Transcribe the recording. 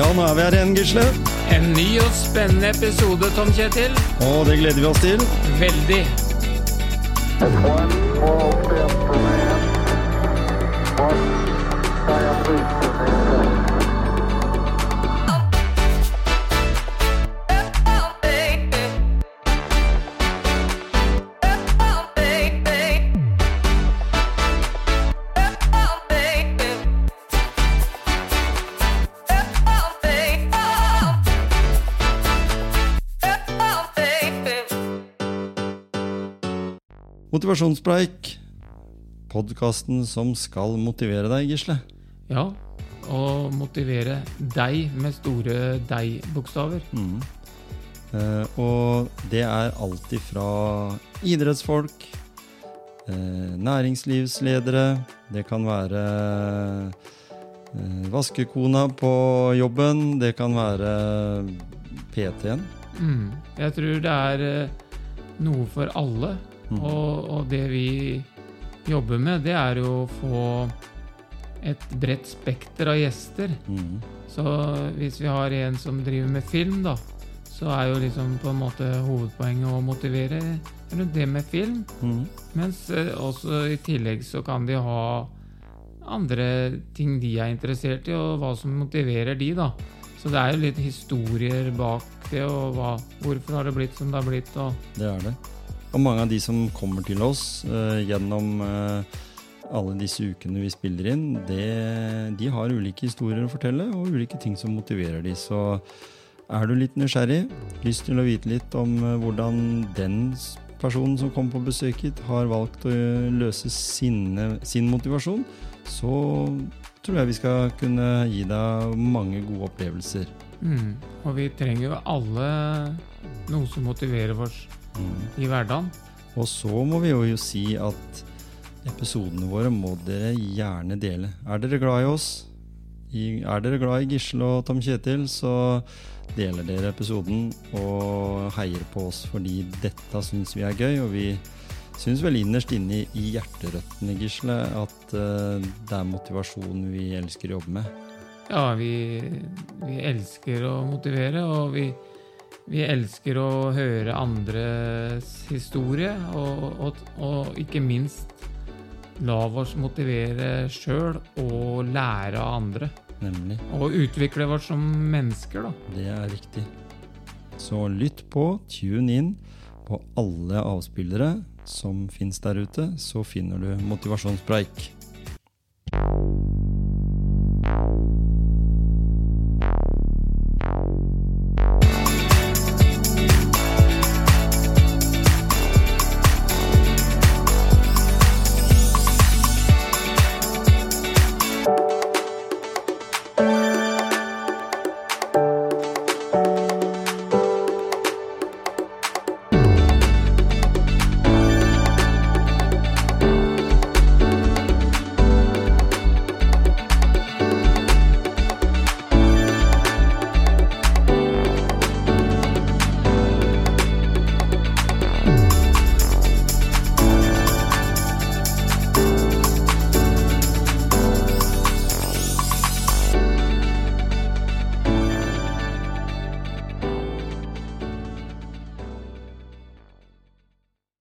Ja, nå er vi her igjen, Gisle. En ny og spennende episode, Tom Kjetil. Og det gleder vi oss til. Veldig. Motivasjonspreik. Podkasten som skal motivere deg, Gisle. Ja, og motivere deg med store deg-bokstaver. Mm. Eh, og det er alt ifra idrettsfolk, eh, næringslivsledere, det kan være eh, vaskekona på jobben, det kan være PT-en. Mm. Jeg tror det er eh, noe for alle. Mm. Og, og det vi jobber med, det er jo å få et bredt spekter av gjester. Mm. Så hvis vi har en som driver med film, da, så er jo liksom på en måte hovedpoenget å motivere rundt det med film. Mm. Mens eh, også i tillegg så kan de ha andre ting de er interessert i, og hva som motiverer de, da. Så det er jo litt historier bak det, og hva, hvorfor har det blitt som det har blitt, og Det er det. Og mange av de som kommer til oss eh, gjennom eh, alle disse ukene vi spiller inn, det, de har ulike historier å fortelle, og ulike ting som motiverer de. Så er du litt nysgjerrig, lyst til å vite litt om eh, hvordan den personen som kommer på besøk hit, har valgt å løse sine, sin motivasjon, så tror jeg vi skal kunne gi deg mange gode opplevelser. mm. Og vi trenger jo alle noe som motiverer oss Mm. i hverdagen. Og så må vi jo si at episodene våre må dere gjerne dele. Er dere glad i oss? Er dere glad i Gisle og Tom Kjetil, så deler dere episoden og heier på oss fordi dette syns vi er gøy. Og vi syns vel innerst inne i hjerterøttene, Gisle, at eh, det er motivasjon vi elsker å jobbe med. Ja, vi, vi elsker å motivere, og vi, vi elsker å høre andres historie, og, og, og ikke minst la oss motivere sjøl og lære av andre. Nemlig. Og utvikle oss som mennesker, da. Det er riktig. Så lytt på, tune inn på alle avspillere som fins der ute, så finner du motivasjonspreik.